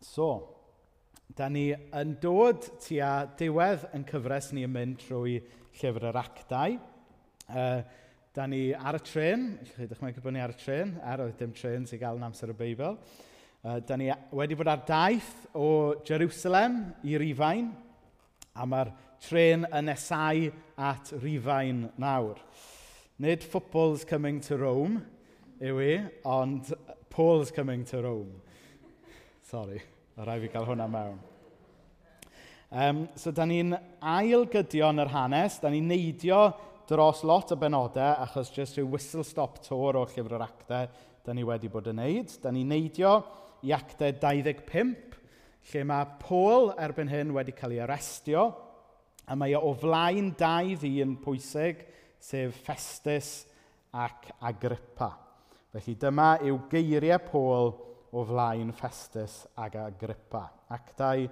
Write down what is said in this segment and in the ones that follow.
So, da ni yn dod tua diwedd yn cyfres ni yn mynd trwy llyfr yr actau. Uh, da ni ar y tren, chi'n dychmygu bod ni ar y tren, er oedd dim tren sy'n gael yn amser y Beibl. Uh, da ni wedi bod ar daith o Jerusalem i Rifain, a mae'r tren yn esau at Rifain nawr. Nid football's coming to Rome, yw i, ond Paul's coming to Rome. Sorry, o rai fi gael hwnna mewn. Um, so, da ni'n ailgydio yn yr hanes, da ni'n neidio dros lot o benodau, achos jyst rhyw whistle-stop tour o llyfr yr actau da ni wedi bod yn neud. Da ni'n neidio i actau 25, lle mae Paul erbyn hyn wedi cael ei arestio, a mae e o flaen dau ddyn pwysig, sef Festus ac Agrippa. Felly dyma yw geiriau Paul o flaen Festus ag Agrippa. Actau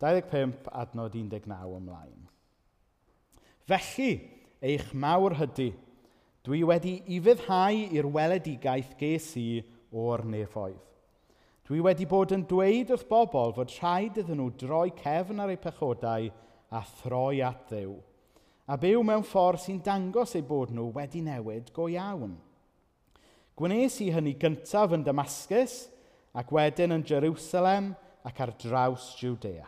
25 adnod 19 ymlaen. Felly, eich mawr hydy, dwi wedi i fyddhau i'r weledigaeth ges i o'r nefoedd. Dwi wedi bod yn dweud wrth bobl fod rhaid iddyn nhw droi cefn ar eu pechodau a throi at ddew, a byw mewn ffordd sy'n dangos eu bod nhw wedi newid go iawn. Gwnes i hynny gyntaf yn Damascus ac wedyn yn Jerusalem ac ar draws Judea,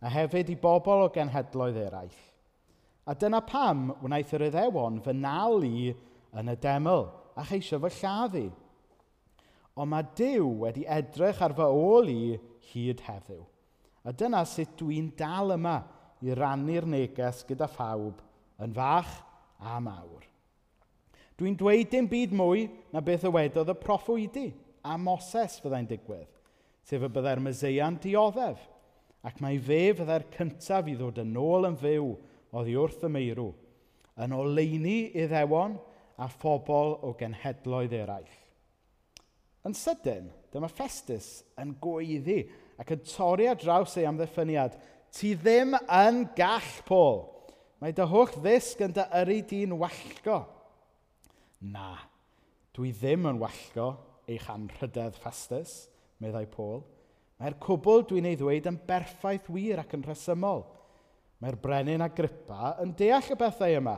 a hefyd i bobl o genhedloedd eraill. A dyna pam wnaeth yr iddewon fy nalu yn y deml a cheisio fy lladdu. Ond mae Dyw wedi edrych ar fy ôl i hyd heddiw. A dyna sut dwi'n dal yma i rannu'r neges gyda phawb yn fach a mawr. Dwi'n dweud dim byd mwy na beth y wedodd y proffwydi a Moses fyddai'n digwydd, sef y byddai'r myseia'n dioddef, ac mae fe fyddai'r cyntaf i ddod yn ôl yn fyw oddi wrth y meirw, yn oleini iddewon a phobl o genhedloedd eraill. Yn sydyn, dyma Festus yn gweiddi ac yn torri ar draws ei amddiffyniad. Ti ddim yn gall, Paul. Mae dy hwch ddisg yn dy yru di'n wallgo. Na, dwi ddim yn wallgo, eich anrhydedd Festus, meddai Paul. Mae'r cwbl dwi'n ei ddweud yn berffaith wir ac yn rhesymol. Mae'r brenin Agrippa yn deall y bethau yma,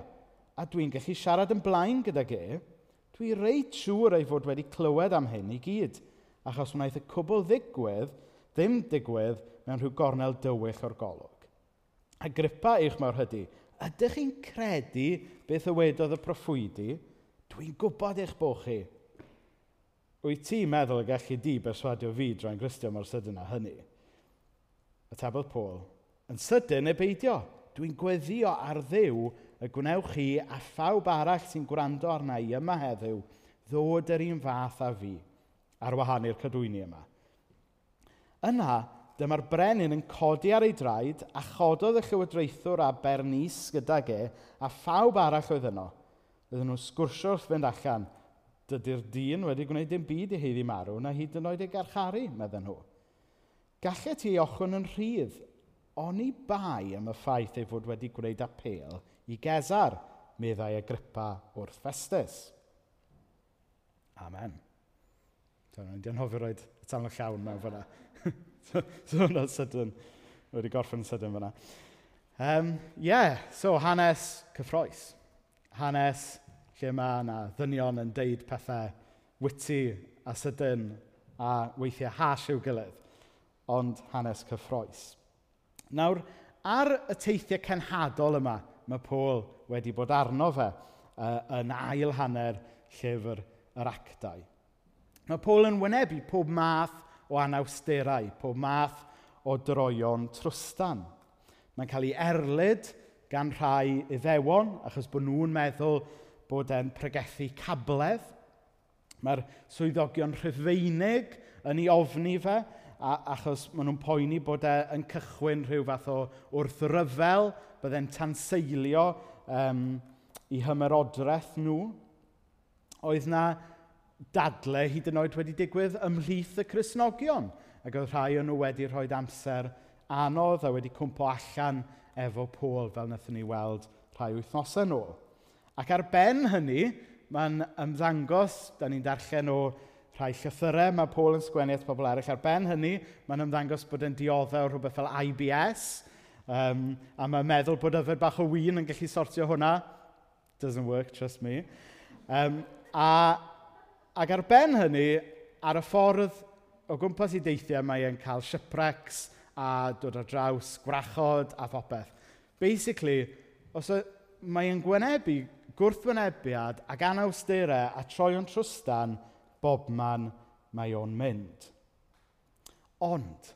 a dwi'n gallu siarad yn blaen gyda ge. Dwi reit siŵr ei fod wedi clywed am hyn i gyd, achos wnaeth y cwbl ddigwydd ddim digwydd mewn rhyw gornel dywyll o'r golwg. Agrippa eich mawr hydy, ydych chi'n credu beth y wedodd y proffwydi? Dwi'n gwybod eich bod chi wyt ti'n meddwl y gallu di berswadio fi drwy'n gristio mor sydyn â hynny? Atebodd Paul, yn sydyn e beidio. Dwi'n gweddio ar ddiw y gwnewch chi a phawb arall sy'n gwrando arna i yma heddiw ddod yr un fath â fi ar wahan i'r cadwyni yma. Yna, dyma'r brenin yn codi ar ei draed a chododd y llywodraethwr a Bernice gyda ge a phawb arall oedd yno. Oedden nhw'n sgwrsio wrth fynd allan – Dydy'r dyn wedi gwneud dim byd i heiddi marw na hyd yn oed ei garcharu, medden nhw. Gallai ti ochwn yn rhydd, oni bai am y ffaith ei fod wedi gwneud apel i Gesar, meddai Agrippa wrth Festus. Amen. Dwi'n so, anhofio roed y talon llawn mewn fyna. so, so hwnna'n sydyn, wedi gorffen sydyn fyna. Ie, um, yeah, so hanes cyffroes. Hanes lle mae yna ddynion yn deud pethau witi a sydyn a weithiau hash i'w gilydd, ond hanes cyffroes. Nawr, ar y teithiau cenhadol yma, mae Paul wedi bod arno fe uh, yn ail hanner llyfr yr actau. Mae Paul yn wynebu pob math o anawsterau, pob math o droion trwstan. Mae'n cael ei erlyd gan rhai iddewon, achos bod nhw'n meddwl bod e'n pregethu cabledd. Mae'r swyddogion rhyfeinig yn ei ofni fe, a, achos maen nhw'n poeni bod e'n cychwyn rhyw fath o wrthryfel, byddai'n tanseilio um, i hymerodraeth nhw. Oedd na dadle hyd yn oed wedi digwydd ymhlith y Cresnogion, ac oedd rhai o'n nhw wedi rhoi amser anodd a wedi cwmpo allan efo Pôl fel wnaethon ni weld rhai wythnosau nôl. Ac ar ben hynny, mae'n ymddangos, da ni'n darllen o rhai llythyrau mae Paul yn sgwennu at pobl eraill. Ar ben hynny, mae'n ymddangos bod yn dioddau o rhywbeth fel IBS, um, a mae'n meddwl bod yfed bach o win yn gallu sortio hwnna. Doesn't work, trust me. Um, a, ac ar ben hynny, ar y ffordd o gwmpas i deithiau, mae e'n cael shipwrecks a dod ar draws, gwrachod a phopeth. Basically, os mae'n gwynebu gwrthwynebiad ac anawsterau a troi'n trwstan bobman mae o'n mynd. Ond,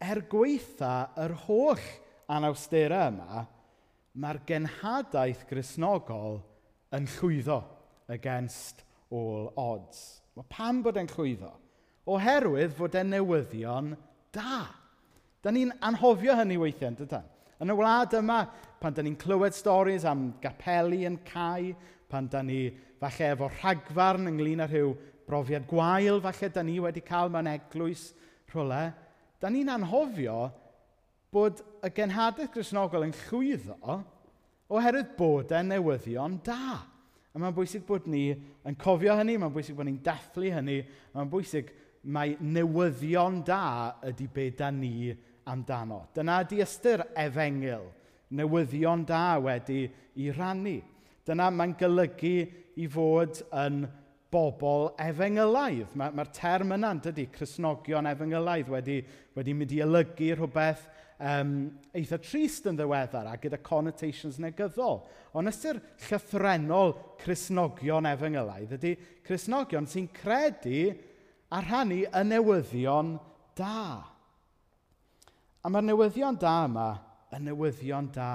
er gweitha yr holl anawsterau yma, mae'r genhadaeth grisnogol yn llwyddo against all odds. Mae pam bod e'n llwyddo? Oherwydd fod e'n newyddion da. Da ni'n anhofio hynny weithiau, dydyn? Yn y wlad yma, pan da ni'n clywed storys am gapelu yn cae, pan da ni falle efo rhagfarn ynglyn â rhyw brofiad gwael falle da ni wedi cael mewn eglwys rhywle, da ni'n anhofio bod y genhadaeth grisnogol yn llwyddo oherwydd bod e'n newyddion da. A mae'n bwysig bod ni yn cofio hynny, mae'n bwysig bod ni'n dathlu hynny, mae'n bwysig mae newyddion da ydy be da ni amdano. Dyna di ystyr efengil newyddion da wedi i rannu. Dyna mae'n golygu i fod yn bobl efengylaidd. Mae'r ma, term yna'n dydy, Cresnogion efengylaidd wedi, wedi mynd i olygu rhywbeth um, eitha trist yn ddiweddar a gyda connotations negyddol. Ond ystyr llythrenol Cresnogion efengylaidd ydy Cresnogion sy'n credu a rhannu y newyddion da. A mae'r newyddion da yma y newyddion da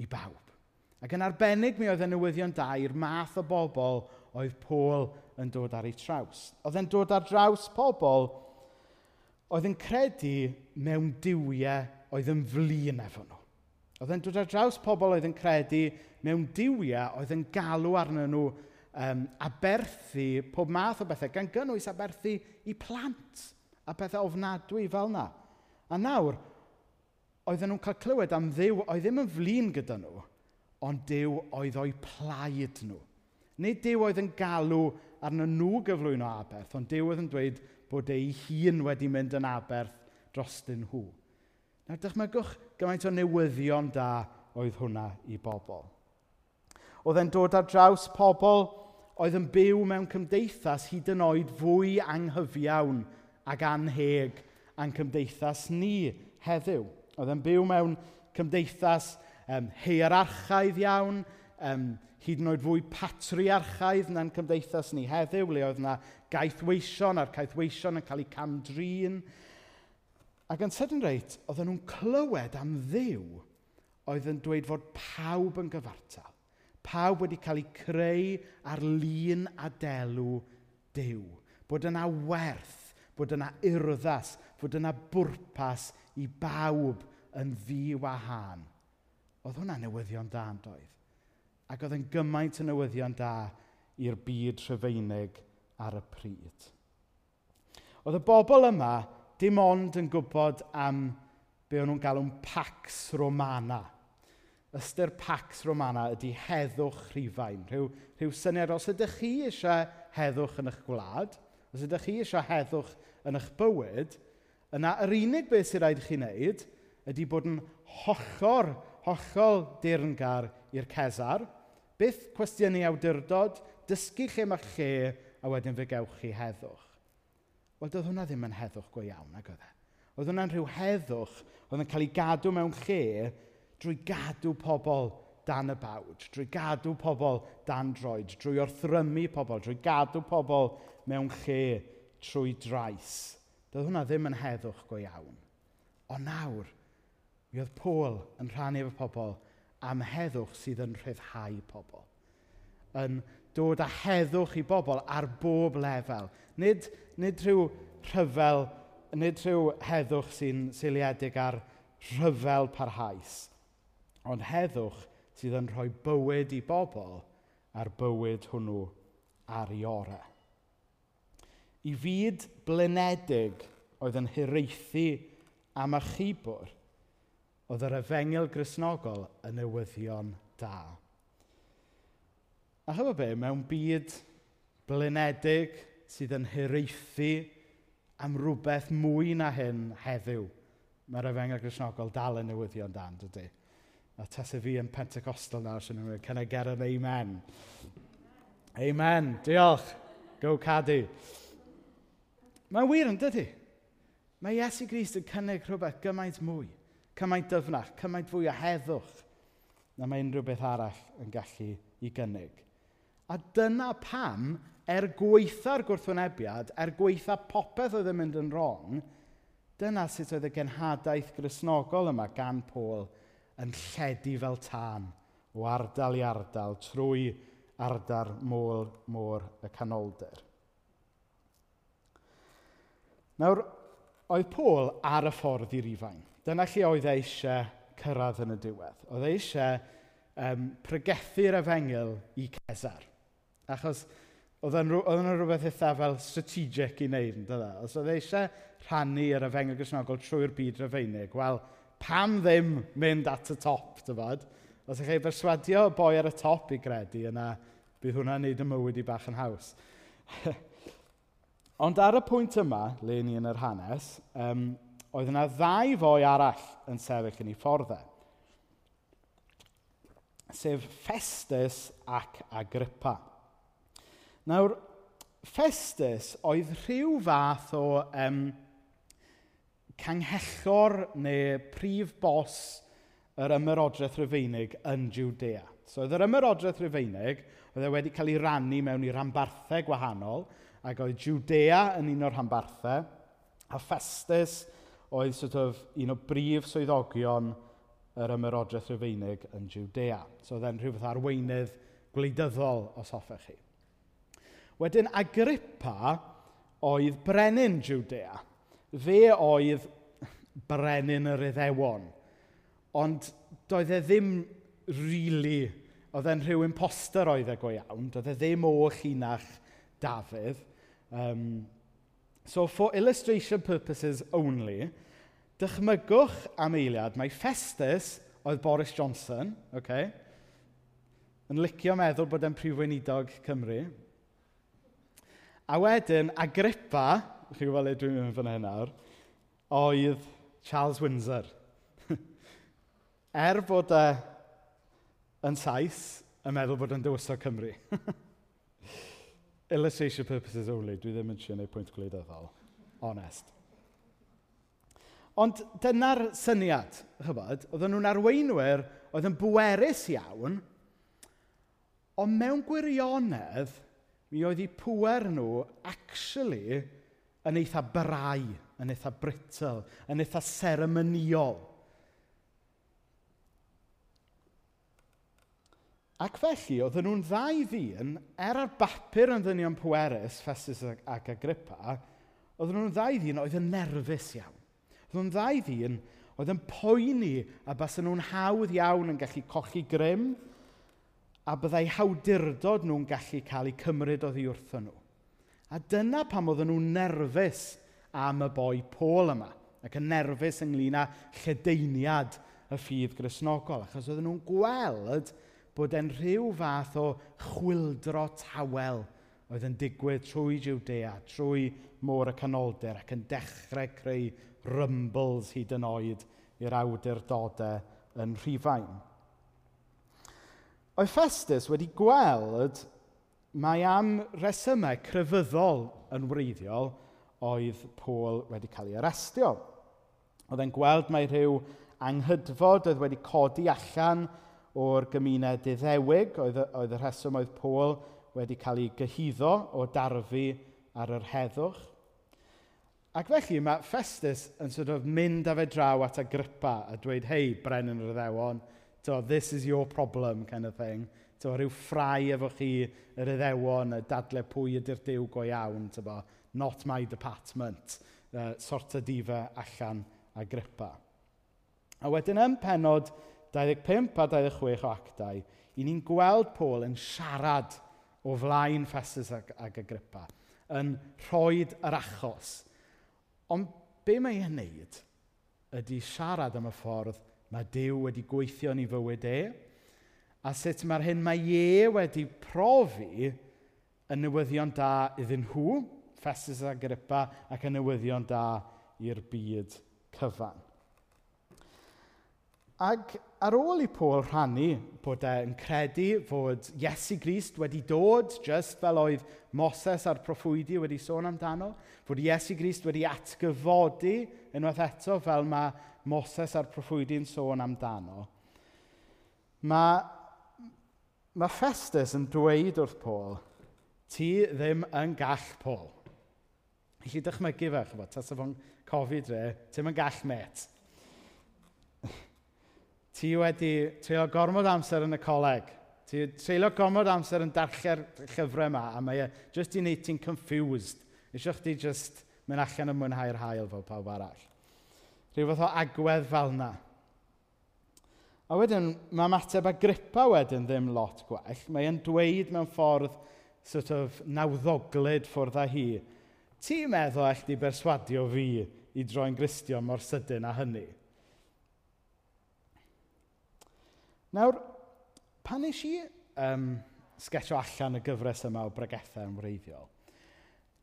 i bawb. Ac yn arbennig mi oedd y newyddion da i'r math o bobl oedd Pôl yn dod ar ei traws. Oedd e'n dod ar draws pobl oedd yn credu mewn diwiau oedd yn flin efo nhw. Oedd e'n dod ar draws pobl oedd yn credu mewn diwiau oedd yn galw arnyn nhw um, aberthu pob math o bethau, gan gynnwys aberthu i plant a bethau ofnadwy fel yna. A nawr, oedden nhw'n cael clywed am ddew oedd ddim yn flin gyda nhw, ond dew oedd o'i plaid nhw. Nid dew oedd yn galw arno nhw gyflwyno aberth, ond dew oedd yn dweud bod ei hun wedi mynd yn aberth drostyn nhw. Nawr dychmygwch gymaint o newyddion da oedd hwnna i bobl. Oedd e'n dod ar draws pobl oedd yn byw mewn cymdeithas hyd yn oed fwy anghyfiawn ac anheg a'n cymdeithas ni heddiw. Oedd e'n byw mewn cymdeithas um, hierarchaidd iawn, um, hyd yn oed fwy patriarchaidd na'n cymdeithas ni heddiw, le oedd yna gaethweision a'r caethweision yn cael eu camdrin. Ac yn sydyn reit, oedden nhw'n clywed am ddiw oedd yn dweud fod pawb yn gyfartal. Pawb wedi cael eu creu ar lun a delw dew. Bod yna werth, bod yna urddas, bod yna bwrpas i bawb yn ddi wahân. Oedd hwnna newyddion da yn doedd. Ac oedd yn gymaint y newyddion da i'r byd rhyfeinig ar y pryd. Oedd y bobl yma dim ond yn gwybod am be o'n nhw'n galw'n Pax Romana. Ystyr Pax Romana ydy heddwch rhifain. Rhyw, rhyw syniad, os ydych chi eisiau heddwch yn eich gwlad, os ydych chi eisiau heddwch yn eich bywyd, yna yr unig beth sy'n rhaid i chi wneud ydy bod yn hollor, hollol dirngar i'r Cesar. Byth cwestiynu awdurdod, dysgu lle mae lle a wedyn fe gewch chi heddwch. Wel, doedd hwnna ddim yn heddwch go iawn, ag oedd e. Oedd hwnna'n rhyw heddwch oedd yn cael ei gadw mewn lle drwy gadw pobl dan y bawd, drwy gadw pobl dan droed, drwy orthrymu pobl, drwy gadw pobl mewn lle trwy drais. Doedd hwnna ddim yn heddwch go iawn. Ond nawr, Mi oedd Paul yn rhannu efo pobl am heddwch sydd yn rhyddhau pobl. Yn dod â heddwch i bobl ar bob lefel. Nid, nid rhyw rhyfel, nid rhyw heddwch sy'n seiliedig ar rhyfel parhaus, ond heddwch sydd yn rhoi bywyd i bobl a'r bywyd hwnnw ar ei orau. I fyd blinedig oedd yn hiraethu am achubwr, oedd yr efengil grisnogol yn newyddion da. A chyfo be, mewn byd blinedig sydd yn hiraethu am rhywbeth mwy na hyn heddiw, mae'r efengel grisnogol dal yn newyddion da, dydy. A tas fi yn Pentecostal nawr, sy'n ymwneud, can I get an amen? Amen. Diolch. Go cadu. Mae'n wir yn dydy. Mae Iesu Grist yn cynnig rhywbeth gymaint mwy. Cymaint dyfnach, cymaint fwy o heddwch na mae unrhyw beth arall yn gallu i gynnig. A dyna pam, er gweitha'r gwrthwynebiad, er gweitha popeth oedd yn mynd yn wrong, dyna sut oedd y genhadaeth grisnogol yma gan Pôl yn lledu fel tân o ardal i ardal trwy ardal môl môr y canoldir. Nawr, oedd Pôl ar y ffordd i rifain. Dyna lle oedd e eisiau cyrraedd yn y diwedd. Oedd e eisiau um, pregethu'r efengil i Cesar. Achos oedd yn rhywbeth eitha fel strategic i wneud, yn dydda. Os oedd e eisiau rhannu'r efengil grisnogol trwy'r byd rhyfeinig, wel, pam ddim mynd at y top, dyfod? Os ydych chi'n berswadio boi ar y top i gredu, yna bydd hwnna'n neud y mywyd i bach yn haws. Ond ar y pwynt yma, le ni yn yr hanes, um, oedd yna ddau foi arall yn sefyll yn ei fforddau, e, sef Festus ac Agrippa. Nawr, Festus oedd rhyw fath o um, canghellor neu prif bos yr ymerodraeth Rufeinig yn Judea. So oedd yr ymerodraeth Rufeinig, oedd e wedi cael ei rannu mewn i rhanbarthau gwahanol, ac oedd Judea yn un o'r rhanbarthau, a Festus oedd sort of un o brif swyddogion yr ymerodraeth Rufeinig yn Judea. So oedd e'n rhywbeth arweinydd gwleidyddol os hoffech chi. Wedyn Agrippa oedd brenin Judea. Fe oedd brenin yr iddewon. Ond doedd e ddim rili, really, oedd e'n rhyw imposter oedd e go iawn. Doedd e ddim o chinach Dafydd. Um, So, for illustration purposes only, dychmygwch am eiliad mae Festus oedd Boris Johnson, okay, yn licio meddwl bod e'n prif weinidog Cymru. A wedyn, Agrippa, chi'n gwybod le dwi'n mynd fan hyn nawr, oedd Charles Windsor. er bod e yn saith, yn meddwl bod e'n dywysog Cymru. illustration purposes only, dwi ddim yn siarad neu pwynt gwleidyddol. Honest. Ond dyna'r syniad, chybod, oedden nhw'n arweinwyr oedd yn bwerus iawn, ond mewn gwirionedd, mi oedd eu pwer nhw actually yn eitha brau, yn eitha britl, yn eitha seremoniol. Ac felly, oedden nhw'n ddau ddyn, er ar bapur yn ddynion pwerus, Festus ac Agrippa, oedden nhw'n ddau ddyn oedd yn nerfus iawn. Oedden nhw'n ddau ddyn oedd yn poeni a bas nhw'n hawdd iawn yn gallu cochi grym a byddai hawdurdod nhw'n gallu cael eu cymryd oddi wrthyn nhw. A dyna pam oedden nhw'n nerfus am y boi Pôl yma ac yn nerfus ynglyn â lledeiniad y ffydd grisnogol, achos oedden nhw'n gweld bod e'n rhyw fath o chwildro tawel oedd yn digwydd trwy Jwdea, trwy môr y canoldir, ac yn dechrau creu rymbles hyd yn oed i'r awdurdodau yn rhifain. Oedd Festus wedi gweld mae am resymau crefyddol yn wreiddiol oedd Paul wedi cael ei arestio. Oedd e'n gweld mae rhyw anghydfod oedd wedi codi allan o'r gymuned iddewig, oedd, oedd y rheswm oedd Pôl wedi cael ei gyhyddo o darfu ar yr heddwch. Ac felly mae Festus yn sort of mynd â fe draw at Agrippa a dweud, hei, Brenin yr Iddewon, to, this is your problem kind of thing. To, rhyw ffrau efo chi yr Iddewon, y dadle pwy ydy'r diw go iawn, so, bo, not my department. Uh, sorta difa allan Agrippa. A wedyn yn penod 25 a 26 o actau, i ni'n gweld Paul yn siarad o flaen Festus ag, ag Agrippa, yn rhoi yr achos. Ond be mae e'n neud ydy siarad am y ffordd mae Dyw wedi gweithio yn ei fywyd e, a sut mae'r hyn mae e wedi profi yn newyddion da iddyn nhw, Festus Agrippa, ac yn newyddion da i'r byd cyfan. Ac ar ôl i Paul rhannu bod e'n credu fod Iesu Grist wedi dod, just fel oedd Moses a'r proffwydi wedi sôn amdano, fod Iesu Grist wedi atgyfodi unwaith eto fel mae Moses a'r proffwydi'n sôn amdano, mae, mae Festus yn dweud wrth Paul, ti ddim yn gall Paul. Felly dychmygu fe, chyfod, tas efo'n cofid re, ti'n yn gall met ti wedi treulio gormod amser yn y coleg. Ti wedi treulio gormod amser yn darlle'r llyfrau yma, a mae e jyst i wneud ti'n confused. Eisiau chdi jyst mynd allan yn mwynhau'r hael fel pawb arall. Rhyw fath o agwedd fel yna. A wedyn, mae mateb a gripa wedyn ddim lot gwell. Mae e'n dweud mewn ffordd sort of nawddoglyd ffwrdd â hi. Ti'n meddwl eich di berswadio fi i droi'n gristio mor sydyn a hynny? Nawr, pan nes i um, sgetio allan y gyfres yma o bregethau yn wreiddiol,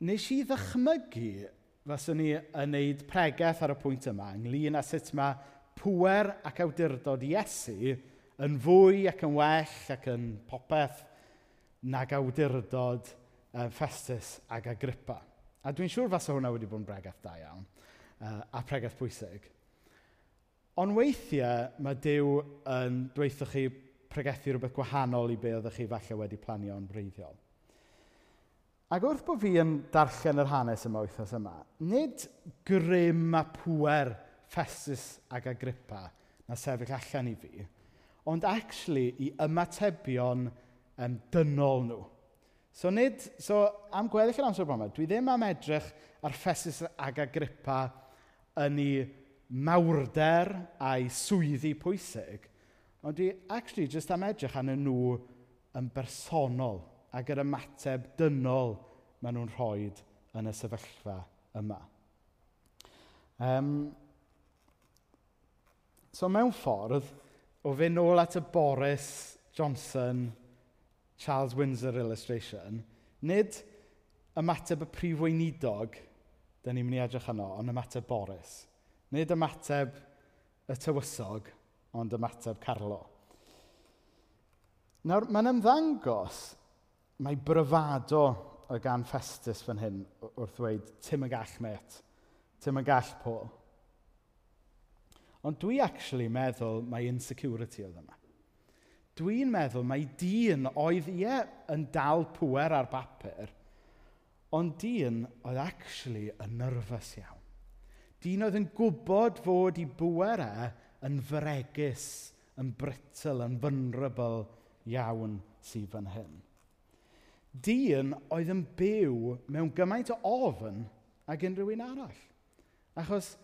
nes i ddychmygu faswn ni yn neud pregeth ar y pwynt yma ynglyn â sut mae pwer ac awdurdod Iesu yn fwy ac yn well ac yn popeth nag awdurdod um, Festus ag Agrippa. A dwi'n siŵr fasa hwnna wedi bod yn bregeth da iawn uh, a pregeth pwysig. Ond weithiau mae Dyw yn dweithio chi pregethu rhywbeth gwahanol i be oeddech chi falle wedi planio yn breiddiol. Ac wrth bod fi yn darllen yr hanes yma wythnos yma, nid grym a pwer Festus ag Agrippa na sefyll allan i fi, ond actually i ymatebion um, dynol nhw. So, nid, so am gweddill yr amser bron yma, dwi ddim am edrych ar Festus ag Agrippa yn ei mawrder a'i swyddi pwysig, ond dwi actually just am edrych arnyn nhw yn bersonol ac yr ymateb dynol maen nhw'n rhoi yn y sefyllfa yma. Um, so mewn ffordd, o fe nôl at y Boris Johnson Charles Windsor illustration, nid ymateb y prif weinidog, da ni'n mynd i edrych yno, ond ymateb Boris. Nid ymateb y tywysog, ond ymateb Carlo. Nawr, mae'n ymddangos mae bryfado y gan Festus fan hyn wrth dweud, Tim y gall met, Tim y gall Paul. Ond dwi actually meddwl mae insecurity oedd yma. Dwi'n meddwl mae dyn oedd ie yn dal pwer ar bapur, ond dyn oedd actually yn nyrfys iawn Dyn oedd yn gwybod fod i bwer e yn fregus, yn britl, yn vulnerable iawn sydd fan hyn. Dyn oedd yn byw mewn gymaint o ofn ag unrhyw un arall. Achos,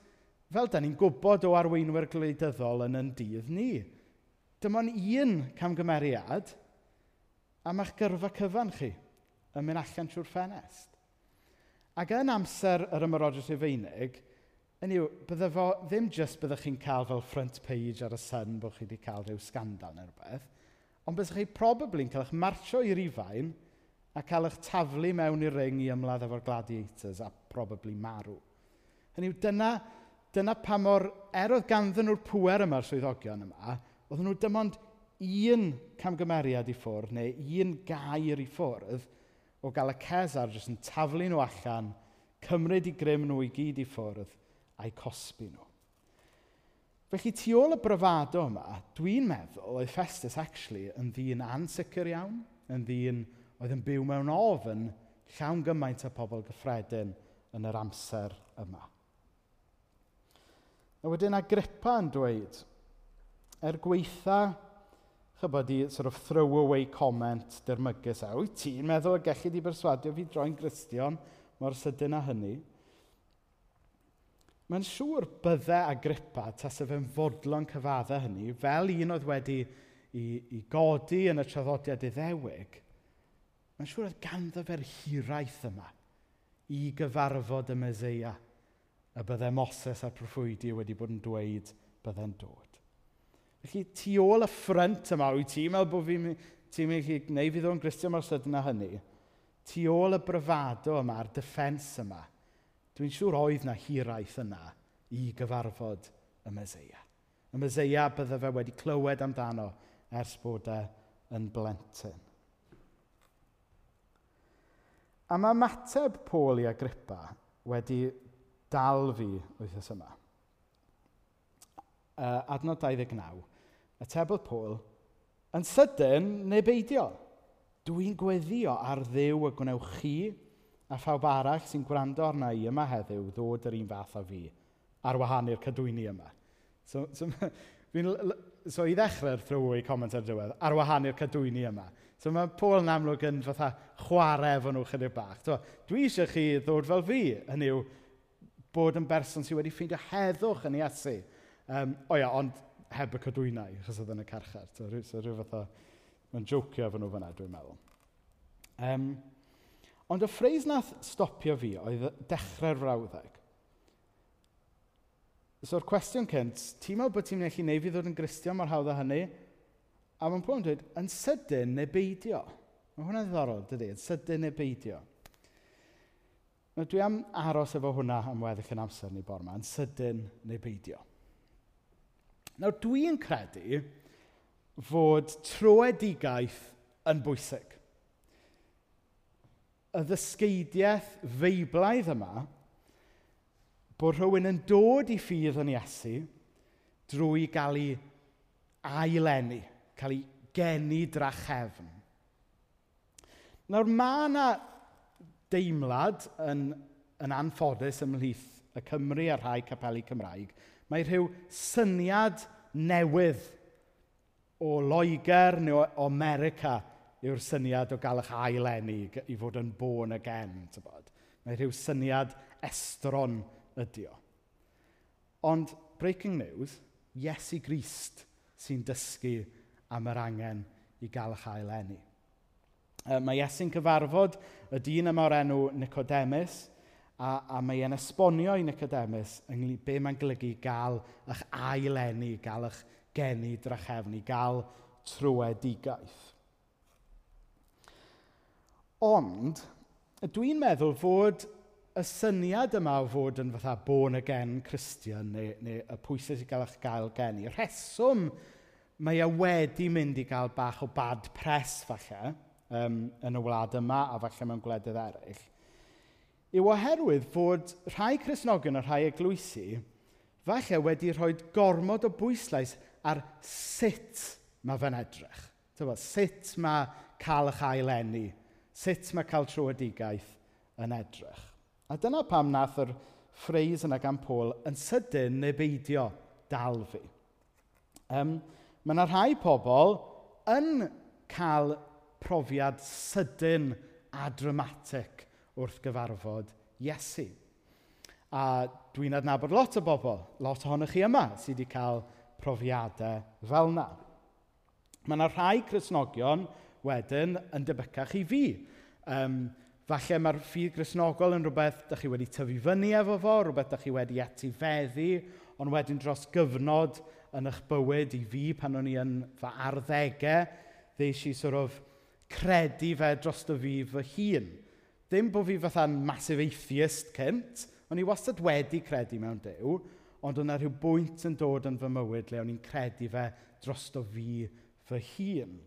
fel da ni'n gwybod o arweinwyr gwleidyddol yn yn dydd ni, dyma'n un camgymeriad am eich gyrfa cyfan chi yn mynd allan trwy'r ffenest. Ac yn amser yr ymyrodrwydd Rufeinig, hynny yw, bydde fo ddim jyst byddwch chi'n cael fel front page ar y sun bod chi wedi cael rhyw scandal neu rhywbeth, ond byddwch chi probably'n cael eich marcho i rifain a cael eich taflu mewn i'r ring i ymladd efo'r gladiators a probably marw. Hynny yw, dyna, dyna pa mor, er oedd ganddyn nhw'r pwer yma'r swyddogion yma, oedden nhw dim ond un camgymeriad i ffwrdd neu un gair i ffwrdd o gael y Cesar jyst yn taflu nhw allan, cymryd i grym nhw i gyd i ffwrdd a'i cosbi nhw. Felly, tu ôl y bryfado yma, dwi'n meddwl oedd Festus actually yn ddyn ansicr iawn, yn ddyn oedd yn byw mewn ofn llawn gymaint o pobl gyffredin yn yr amser yma. A wedyn Agrippa yn dweud, er gweitha, chybod i sort of throw away comment dyrmygus a, e, wyt ti'n meddwl y gallu di berswadio fi droi'n Gristion mor sydyn â hynny? Mae'n siŵr bydde Agrippa tas y fe'n fodlon cyfadda hynny, fel un oedd wedi i, i godi yn y traddodiad iddewig, mae'n siŵr oedd ganddo fe'r hiraeth yma i gyfarfod y Meseia y bydde Moses a'r proffwydi wedi bod yn dweud bydde'n dod. Felly, tu ôl y ffrynt yma, wyt ti'n meddwl bod fi'n ti'n mynd i gwneud fi ddod yn Gristion mor sydyn â hynny, tu ôl y bryfado yma, a'r defens yma, Dwi'n siŵr oedd na hiraeth yna i gyfarfod y Meseia. Y Meseia bydde fe wedi clywed amdano ers bod e yn blentyn. A mae mateb Pôl i Agrippa wedi dal fi wythnos yma. Uh, adnod 29. y tebl Pôl, yn sydyn neu beidio. Dwi'n gweddio ar ddew y gwnewch chi a phawb arall sy'n gwrando arna i yma heddiw ddod yr un fath a fi ar wahan i'r cadwyni yma. So, so, so i ddechrau'r throwaway comment ar diwedd, ar wahan i'r cadwyni yma. So mae Paul yn amlwg yn fatha chwarae efo nhw chydig bach. So, dwi eisiau chi ddod fel fi, hynny yw bod yn berson sydd wedi ffeindio heddwch yn Iesu. Um, o ia, ond heb y cadwynau, achos oedd yn y carchar. So, rhyw, so, rhyw fatha, mae'n jocio efo nhw fyna, dwi'n meddwl. Um, Ond y ffreis nath stopio fi oedd dechrau'r frawddeg. So'r cwestiwn cynt, ti'n meddwl bod ti'n mynd i wneud fi ddod yn gristion mor hawdd â hynny? A mae'n pwynt dweud, yn sydyn neu beidio. Mae hwnna'n ddiddorol, dydy, yn sydyn neu beidio. Nawr dwi am aros efo hwnna am weddill yn amser ni bor yma, yn sydyn neu beidio. Nawr dwi'n credu fod troedigaeth yn bwysig y ddysgeidiaeth feiblaidd yma bod rhywun yn dod i ffydd yn Iesu drwy gael ei ailenni, cael ei geni drachefn. Nawr mae yna deimlad yn, yn anffodus ymhlith y Cymru a rhai capelu Cymraeg. Mae rhyw syniad newydd o Loegr neu o America yw'r syniad o gael eich ailenni i fod yn born again. Tybod. Mae rhyw syniad estron ydy o. Ond, breaking news, Iesu Grist sy'n dysgu am yr angen i gael eich ailenni. Mae Iesu'n cyfarfod y dyn yma o'r enw Nicodemus, a, a mae e'n esbonio i Nicodemus ynglyn be mae'n golygu gael eich ailenni, gael eich geni drachefni, gael trwedigaeth. Ond, dwi'n meddwl fod y syniad yma o fod yn fatha born again Christian neu, neu y pwysau sy'n gael eich gael geni, rheswm mae e wedi mynd i gael bach o bad press falle um, yn y wlad yma a falle mewn gwledydd eraill, yw oherwydd fod rhai Cresnogion a rhai eglwysi falle wedi rhoi gormod o bwyslais ar sut mae fe'n edrych. Tyfod, sut mae cael eich ailenni sut mae cael trwadigaeth yn edrych. A dyna pam nath yr ffreis yna gan Paul yn sydyn neu beidio dal fi. Um, mae yna rhai pobl yn cael profiad sydyn a dramatic wrth gyfarfod Iesu. A dwi'n adnabod lot o bobl, lot ohonych chi yma sydd wedi cael profiadau fel yna. Mae yna rhai Cresnogion wedyn yn debycach i fi. Um, falle mae'r ffydd grisnogol yn rhywbeth ydych chi wedi tyfu fyny efo fo, rhywbeth ydych chi wedi etifeddu, ond wedyn dros gyfnod yn eich bywyd i fi pan o'n i yn fy arddegau, ddeis i sort of credu fe dros dy fi fy hun. Ddim bod fi fatha'n massive atheist cynt, o'n i wastad wedi credu mewn dew, ond o'na rhyw bwynt yn dod yn fy mywyd le o'n i'n credu fe dros dy fi fy hun.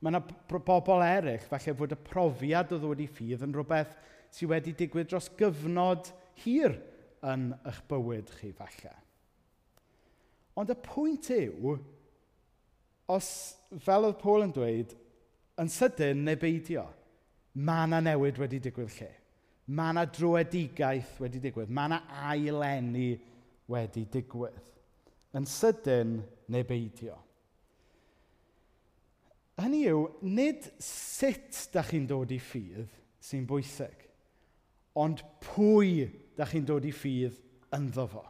Mae yna bobl eraill, falle fod y profiad o ddod i ffydd yn rhywbeth sydd wedi digwydd dros gyfnod hir yn eich bywyd chi, falle. Ond y pwynt yw, os, fel oedd Paul yn dweud, yn sydyn neu beidio, mae yna newid wedi digwydd lle. Mae yna drwedigaeth wedi digwydd. Mae yna ailenni wedi digwydd. Yn sydyn neu beidio. Hynny yw, nid sut da chi'n dod i ffydd sy'n bwysig, ond pwy da chi'n dod i ffydd ynddo fo.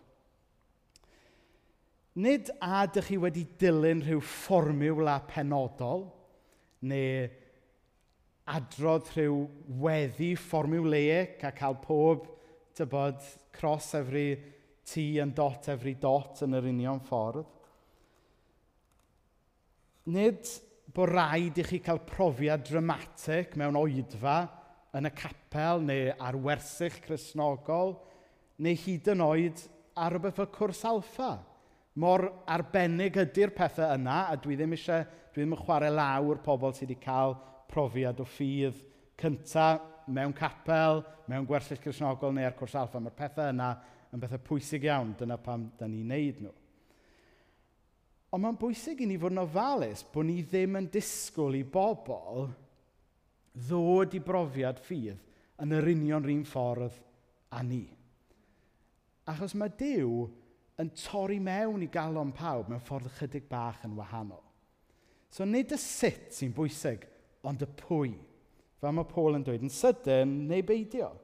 Nid a dych chi wedi dilyn rhyw fformiwla penodol, neu adrodd rhyw weddi fformiwleic a cael pob, tybod, cross efri T yn dot efri dot yn yr union ffordd. Nid bod rhaid i chi cael profiad dramatig mewn oedfa yn y capel neu ar wersyll chrysnogol neu hyd yn oed ar rhywbeth fel cwrs alfa. Mor arbennig ydy'r pethau yna a dwi ddim eisiau, dwi ddim yn chwarae lawr pobl sydd wedi cael profiad o ffydd cyntaf mewn capel, mewn gwersyll chrysnogol neu ar cwrs alfa. Mae'r pethau yna yn bethau pwysig iawn, dyna pam da ni'n neud nhw. Ond mae'n bwysig i ni fod yn ofalus bod ni ddim yn disgwyl i bobl ddod i brofiad ffydd yn yr union rhan ffordd a ni. Achos mae Dyw yn torri mewn i galon pawb mewn ffordd chydig bach yn wahanol. So nid y sut sy'n bwysig, ond y pwy. Fel mae Paul yn dweud, yn sydyn neu beidio.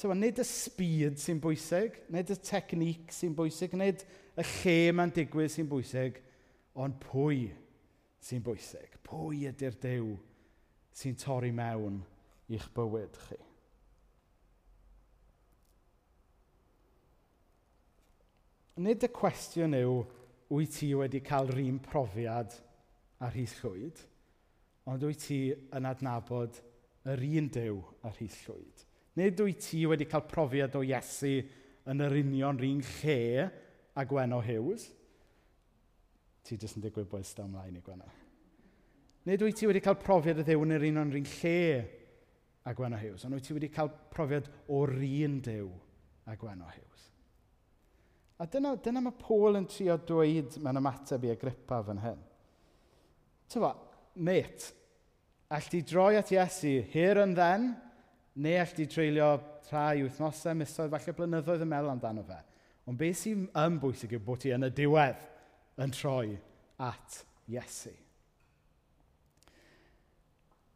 Tewa, nid y speed sy'n bwysig, nid y technic sy'n bwysig, nid y lle mae'n digwydd sy'n bwysig, ond pwy sy'n bwysig. Pwy ydy'r dew sy'n torri mewn i'ch bywyd chi. Nid y cwestiwn yw, wyt ti wedi cael rhywun profiad ar hyd llwyd, ond wyt ti yn adnabod yr un dew ar hyd llwyd. Nid wyt ti wedi cael profiad o Iesu yn yr union rhan lle a Gweno Hughes. Ti jyst yn digwydd bod da ymlaen i Gweno. Nid wyt ti wedi cael profiad o ddew yn yr union rhan lle a Gweno Hughes, ond wyt ti wedi cael profiad o'r un dew a Gweno Hughes. A dyna, dyna mae Paul yn trio dweud mewn ymateb i Agrippa fan hyn. Tyfa, mate, all ti droi at Iesu here and then, Neu all di treulio rhai wythnosau, misoedd, falle blynyddoedd yn meddwl amdano fe. Ond beth sy'n ymbwysig yw bod ti yn y diwedd yn troi at Iesu.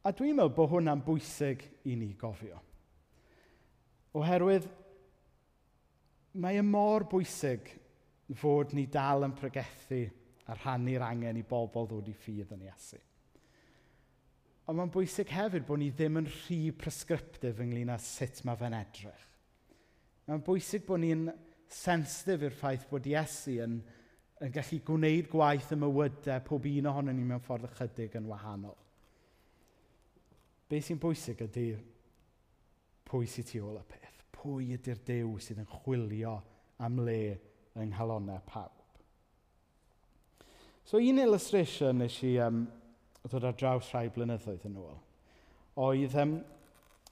A dwi'n meddwl bod hwnna'n bwysig i ni gofio. Oherwydd, mae y mor bwysig fod ni dal yn pregethu a rhannu'r angen i bobl ddod i ffydd yn Iesu. Ond mae'n bwysig hefyd bod ni ddim yn rhy presgriptif ynglyn â sut mae fe'n edrych. Mae'n bwysig bod ni'n sensitif i'r ffaith bod Iesu yn, yn gallu gwneud gwaith y mywydau pob un ohono ni mewn ffordd ychydig yn wahanol. Be sy'n bwysig ydy pwy sy'n tu ôl y peth. Pwy ydy'r Dew sydd yn chwilio am le yng nghalonau pawb. So un illustration nes i um, o ddod ar draws rhai blynyddoedd yn ôl, oedd um,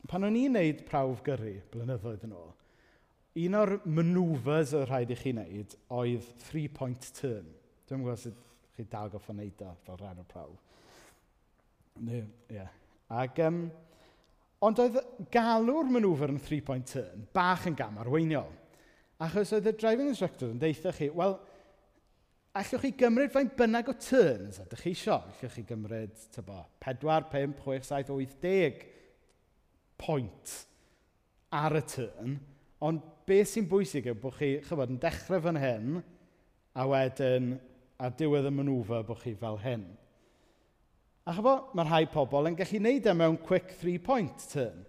pan o'n i'n neud prawf gyrru blynyddoedd yn ôl, un o'r manwfers oedd rhaid i chi wneud oedd three-point turn. Dwi'n gwybod sut chi dal goff wneud o fel rhan o'r prawf. Ie. Yeah. Ac, um, ond oedd galw'r manwfer yn three-point turn bach yn gam arweiniol. Achos oedd y driving instructor yn deitha chi, wel, allwch chi gymryd faint bynnag o turns ydych chi isio, Allwch chi gymryd, tybo, 4, 5, 6, 7, 8, 10 pwynt ar y turn. Ond beth sy'n bwysig yw bod chi, chybod, yn dechrau fan hyn, a wedyn ar diwedd y manwfa bod chi fel hyn. A chyfo, mae rhai pobl yn gallu gwneud e mewn quick three-point turn.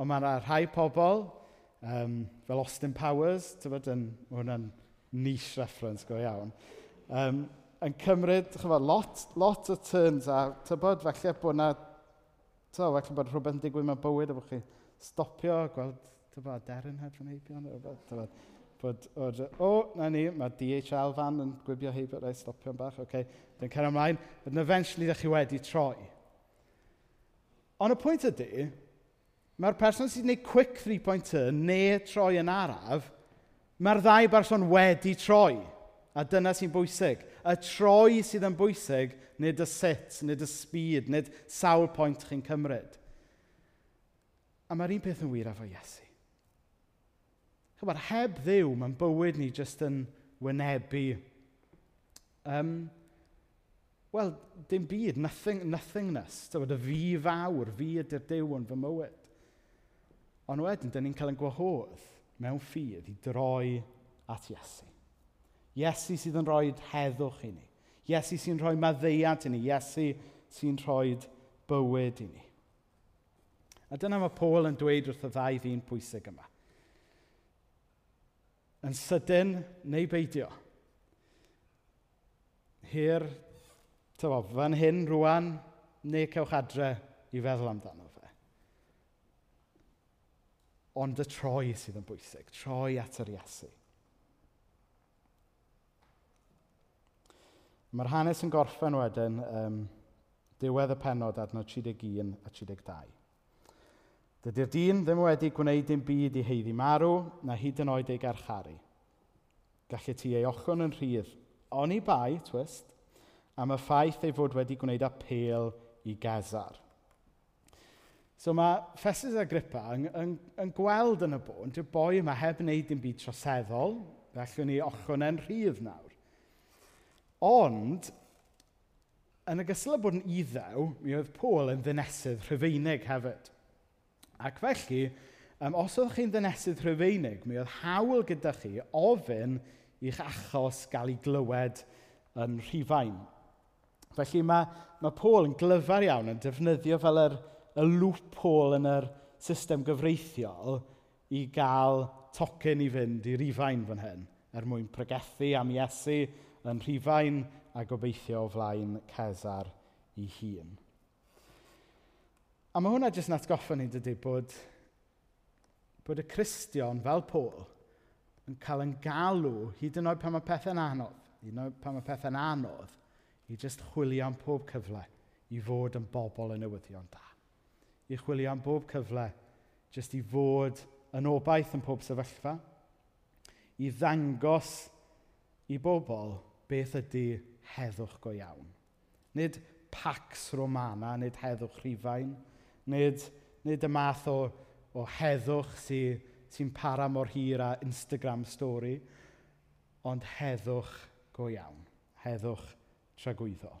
Ond mae rhai pobl, um, fel Austin Powers, tyfod, yn, hwnna'n niche reference go iawn, um, yn cymryd chyfa, lot, lot o turns a tybod falle bod yna so, falle bod rhywbeth yn digwydd mewn bywyd a bod chi stopio gweld tybod deryn heb yn heibio neu rhywbeth tybod bod o, o na ni mae DHL fan yn gwybio heibio rai stopio'n bach oce okay. dyn cer ymlaen bod yn eventually ddech chi wedi troi ond y pwynt ydy mae'r person sy'n gwneud quick 3 point turn neu troi yn araf mae'r ddau berson wedi troi A dyna sy'n bwysig. Y troi sydd yn bwysig, nid y sut, nid y speed, nid sawl pwynt chi'n cymryd. A mae'r un peth yn wir efo Iesu. Chymod, heb ddiw, mae'n bywyd ni jyst yn wynebu. Um, Wel, dim byd, nothing, nothingness. Tywed, y fi fawr, fi ydy'r dew yn fy mywyd. Ond wedyn, dyn ni'n cael yn gwahodd mewn ffydd i droi at Iesu. Iesu sydd yn rhoi heddwch i ni. Iesu sy'n rhoi maddeiad i ni. Iesu sy'n rhoi bywyd i ni. A dyna mae Paul yn dweud wrth y ddau ddyn pwysig yma. Yn sydyn neu beidio. Hir, tyfo, fan hyn rwan, neu cewch adre i feddwl amdano fe. Ond y troi sydd yn bwysig, troi at yr Iesu. Mae'r hanes yn gorffen wedyn um, diwedd y penod adnod 31 a 32. Dydy'r dyn ddim wedi gwneud dim byd i heiddi marw na hyd yn oed ei garcharu. Gallu ti ei ochon yn rhydd, ond i bai, twist, am y ffaith ei fod wedi gwneud apel i Gezar. So mae Festus Agrippa yn, yn, yn gweld yn y bôn, dyw boi yma heb wneud dim byd troseddol, felly ni ochon yn rhydd nawr. Ond, yn y gysylltu bod yn iddew, mi oedd Paul yn ddynesydd rhyfeinig hefyd. Ac felly, um, os oeddech chi'n ddynesydd rhyfeinig, mi oedd hawl gyda chi ofyn i'ch achos gael ei glywed yn rhifain. Felly mae, mae Paul yn glyfar iawn yn defnyddio fel yr, y loophole yn yr system gyfreithiol i gael tocyn i fynd i rifain fan hyn er mwyn pregethu am Iesu yn rhifain a gobeithio o flaen Cesar ei hun. A mae hwnna jyst yn atgoffa ni dydy bod, bod y Cristion fel Pôl yn cael yn galw hyd yn oed pan mae pethau'n anodd, hyd yn oed pan mae pethau'n anodd, i jyst chwilio am pob cyfle i fod yn bobl yn newyddion da. I chwilio am bob cyfle jyst i fod yn obaith yn pob sefyllfa, i ddangos i bobl beth ydy heddwch go iawn. Nid pax romana, nid heddwch rhifain, nid, nid y math o, o heddwch sy'n sy, para mor hir a Instagram story, ond heddwch go iawn, heddwch tragwyddo.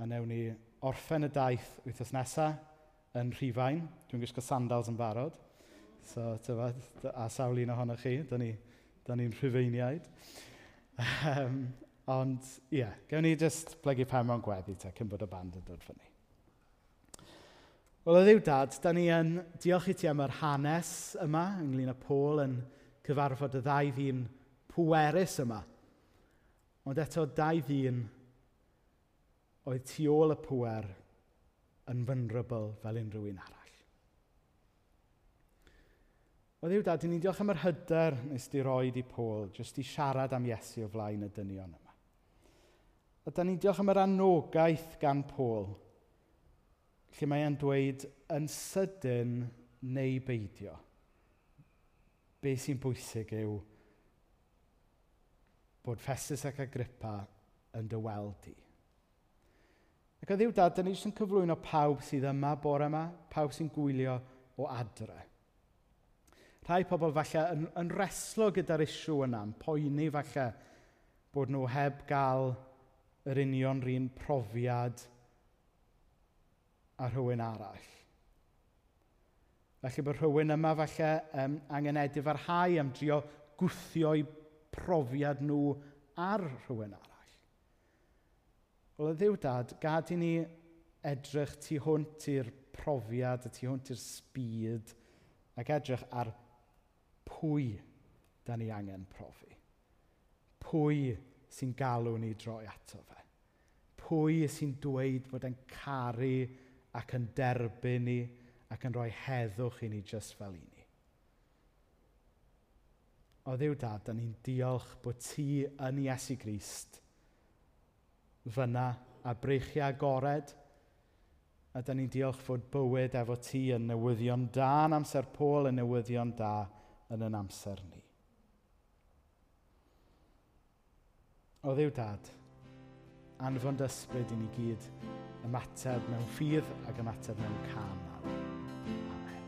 A newn ni orffen y daith wythnos nesaf yn rhifain. Dwi'n gwisgo sandals yn barod. So, tyfa, a sawl un ohonoch chi, da ni'n ni, ni rhyfeiniaid. Um, ond, ie, yeah, gewn ni jyst blygu pen mewn gweddi te, cyn bod y band yn dod fyny. Wel, o ddiw dad, da ni yn diolch i ti am yr hanes yma, ynglyn â Pôl yn cyfarfod y ddau ddyn pwerus yma. Ond eto, dau ddyn oedd tu ôl y pwer yn vulnerable fel unrhyw un arall. O ddiw dad, ni'n diolch am yr hyder nes di roi di Pôl, jyst i siarad am Iesu o flaen y dynion yma. A da ni'n diolch am yr anogaeth gan Pôl, lle mae e'n dweud yn sydyn neu beidio. Be sy'n bwysig yw bod Festus ac Agrippa yn dy weld i. Ac o ddiw dad, da ni jyst yn cyflwyno pawb sydd yma bore yma, pawb sy'n gwylio o adre rhai pobl falle yn, yn reslo gyda'r isiw yna, yn poeni falle bod nhw heb gael yr union rhan profiad a rhywun arall. Felly bod rhywun yma falle um, angen edif ar hau am drio gwthio'u profiad nhw ar rhywun arall. Wel, y ddiw dad, gad i ni edrych tu hwnt i'r profiad a tu hwnt i'r sbyd ac edrych ar pwy da ni angen profi. Pwy sy'n galw ni droi ato fe. Pwy sy'n dweud bod e'n caru ac yn derbyn ni ac yn rhoi heddwch i ni just fel i ni. O ddiw dad, da ni'n diolch bod ti yn Iesu Grist fyna a breichiau agored, a da ni'n diolch fod bywyd efo ti yn newyddion da yn amser Pôl yn newyddion da, yn yn amser ni. O ddiw dad, anfon dysbryd i ni gyd ymateb mewn ffydd ac ymateb mewn can. Amen.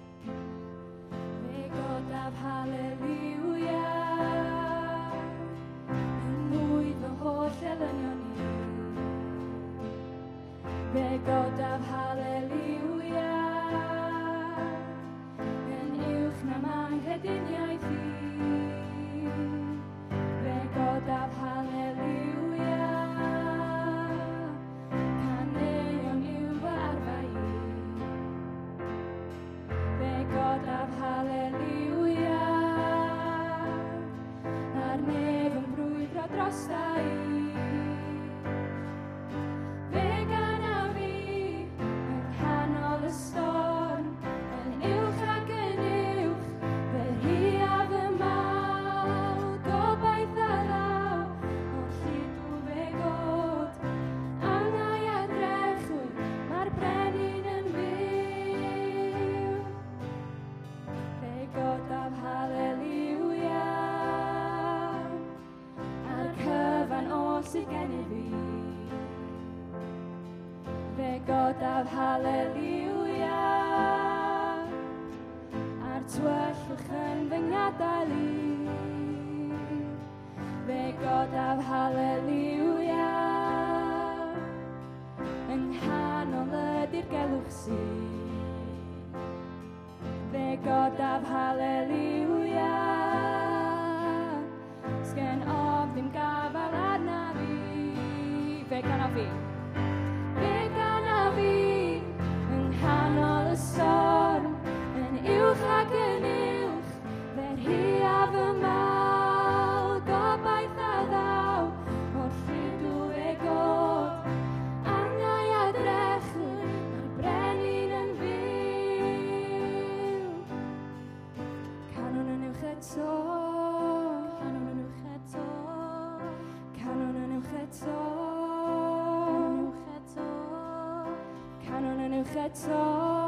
Fe godaf haleluia Yn mwy fy holl elynion i Fe godaf haleluia am anghediniaeth i. Fe godaf haleluia, caneuon yw fy arfa i. Fe godaf haleluia, a'r nef yn brwydro drosaf. Hallelujah. that's all.